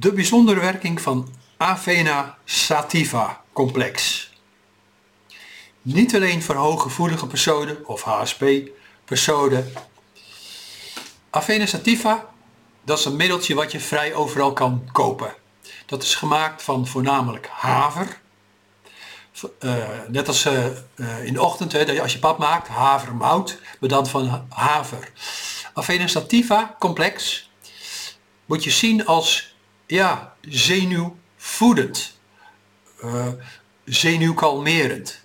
De bijzondere werking van Avena sativa complex. Niet alleen voor hooggevoelige personen of HSP-personen. Avena sativa, dat is een middeltje wat je vrij overal kan kopen. Dat is gemaakt van voornamelijk haver. Uh, net als uh, uh, in de ochtend, hè, als je pap maakt, havermout, maar dan van haver. Avena sativa complex moet je zien als ja, zenuwvoedend, uh, zenuwkalmerend.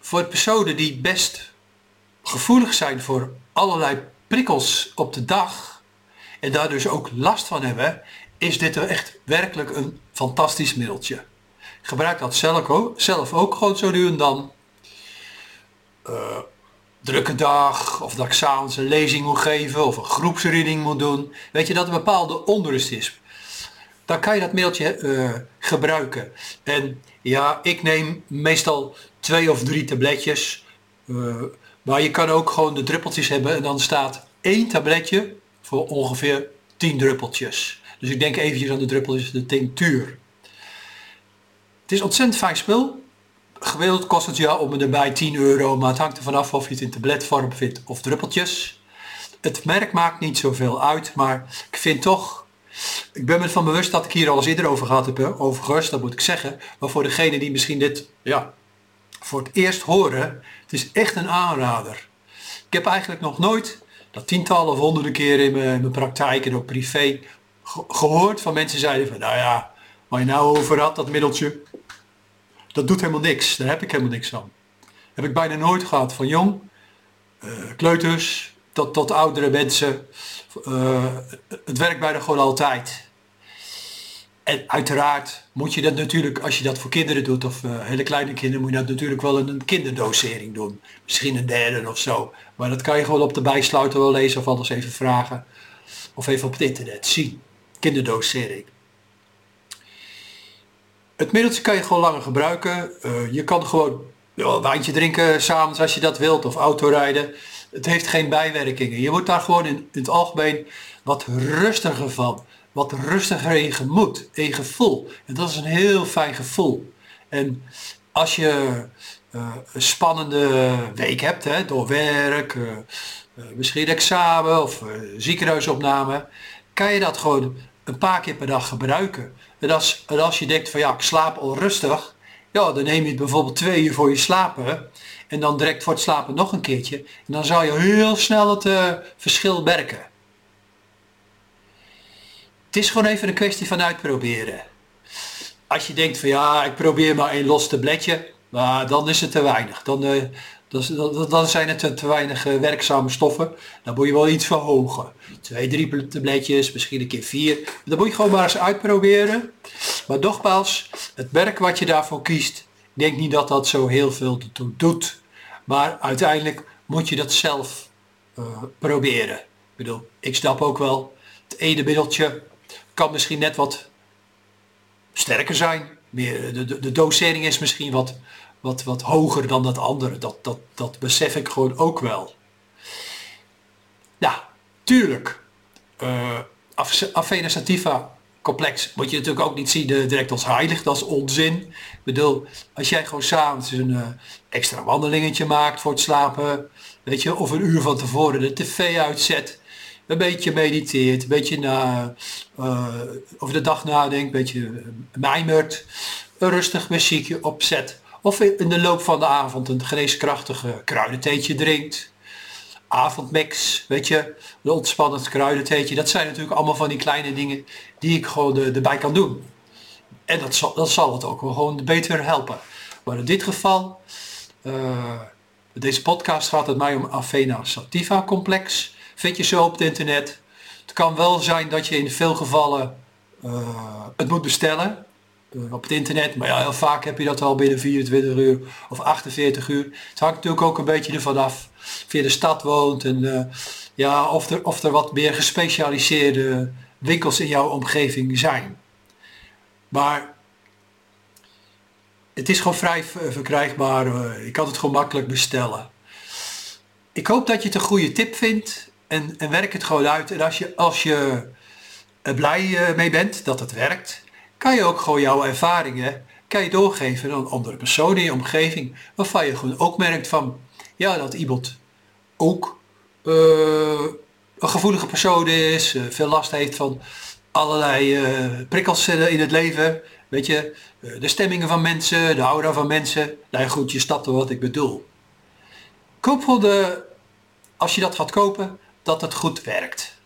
Voor personen die best gevoelig zijn voor allerlei prikkels op de dag en daar dus ook last van hebben, is dit echt werkelijk een fantastisch middeltje. Ik gebruik dat zelf ook, zelf ook gewoon zo nu en dan. Uh, drukke dag, of dat ik s'avonds een lezing moet geven, of een groepsreading moet doen. Weet je, dat er bepaalde onrust is. Dan kan je dat middeltje uh, gebruiken. En ja, ik neem meestal twee of drie tabletjes. Uh, maar je kan ook gewoon de druppeltjes hebben en dan staat één tabletje voor ongeveer 10 druppeltjes. Dus ik denk eventjes aan de druppeltjes, de tinctuur. Het is ontzettend fijn spul gemiddeld kost het ja om en erbij 10 euro, maar het hangt er vanaf of je het in tabletvorm vindt of druppeltjes. Het merk maakt niet zoveel uit, maar ik vind toch, ik ben me van bewust dat ik hier al eens eerder over gehad heb, overigens, dat moet ik zeggen. Maar voor degene die misschien dit ja, voor het eerst horen, het is echt een aanrader. Ik heb eigenlijk nog nooit, dat tientallen of honderden keren in mijn, in mijn praktijk en ook privé, gehoord van mensen zeiden van, nou ja, waar je nou over had, dat middeltje, dat doet helemaal niks. Daar heb ik helemaal niks aan. Heb ik bijna nooit gehad. Van jong, uh, kleuters, tot, tot oudere mensen. Uh, het werkt bijna gewoon altijd. En uiteraard moet je dat natuurlijk, als je dat voor kinderen doet, of uh, hele kleine kinderen, moet je dat natuurlijk wel in een kinderdosering doen. Misschien een derde of zo. Maar dat kan je gewoon op de bijsluiter wel lezen of anders even vragen. Of even op het internet zien. Kinderdosering. Het middeltje kan je gewoon langer gebruiken. Uh, je kan gewoon een wijntje drinken s'avonds als je dat wilt of autorijden. Het heeft geen bijwerkingen. Je wordt daar gewoon in, het algemeen wat rustiger van. Wat rustiger in gemoed, in gevoel. En dat is een heel fijn gevoel. En als je uh, een spannende week hebt, hè, door werk, uh, misschien examen of ziekenhuisopname, kan je dat gewoon een paar keer per dag gebruiken. En als, en als je denkt van ja, ik slaap al rustig, ja, dan neem je het bijvoorbeeld twee uur voor je slapen en dan direct voor het slapen nog een keertje. En dan zou je heel snel het uh, verschil merken. Het is gewoon even een kwestie van uitproberen. Als je denkt van ja, ik probeer maar een los tabletje, maar dan is het te weinig. Dan, uh, dan, zijn het te weinig eh, werkzame stoffen. Dan moet je wel iets verhogen. Twee, drie tabletjes, misschien een keer vier. Dan moet je gewoon maar eens uitproberen. Maar nogmaals, het merk wat je daarvoor kiest, ik denk niet dat dat zo heel veel toe doet. Maar uiteindelijk moet je dat zelf uh, proberen. Ik bedoel, ik snap ook wel, het ene middeltje kan misschien net wat sterker zijn. Meer, de, de, de dosering is misschien wat wat, wat hoger dan dat andere. Dat, dat, dat besef ik gewoon ook wel. Ja, tuurlijk. Uh, Avena Sativa complex moet je natuurlijk ook niet zien direct als heilig. Dat is onzin. Ik bedoel, als jij gewoon s'avonds een uh, extra wandelingetje maakt voor het slapen. Weet je, of een uur van tevoren de tv uitzet. Een beetje mediteert, een beetje na, uh, over de dag nadenkt, een beetje mijmert. Een rustig muziekje opzet of in de loop van de avond een geneeskrachtige kruidentheetje drinkt. Avondmix, weet je, een ontspannend kruidentheetje. Dat zijn natuurlijk allemaal van die kleine dingen die ik gewoon erbij kan doen. En dat zal, dat zal het ook gewoon beter helpen. Maar in dit geval, uh, deze podcast gaat het mij om Avena Sativa complex. Vind je zo op het internet. Het kan wel zijn dat je in veel gevallen uh, het moet bestellen. Eh, op het internet. Maar ja, heel vaak heb je dat al binnen 24 uur of 48 uur. Het hangt natuurlijk ook een beetje ervan af of je in de stad woont en uh, ja, of, er, of er wat meer gespecialiseerde winkels in jouw omgeving zijn. Maar het is gewoon vrij verkrijgbaar. Ik kan het gewoon makkelijk bestellen. Ik hoop dat je het een goede tip vindt en, en werk het gewoon uit. En als je, als je blij mee bent dat het werkt, kan je ook gewoon jouw ervaringen kan je doorgeven aan andere personen in je omgeving. Waarvan je gewoon ook merkt van, ja, dat iemand ook uh, een gevoelige persoon is, uh, veel last heeft van allerlei uh, prikkels in het leven. Weet je, de stemmingen van mensen, de aura van mensen. Nou ja, goed, je snapt wel wat ik bedoel. Koop voor de, als je dat gaat kopen, dat het goed werkt.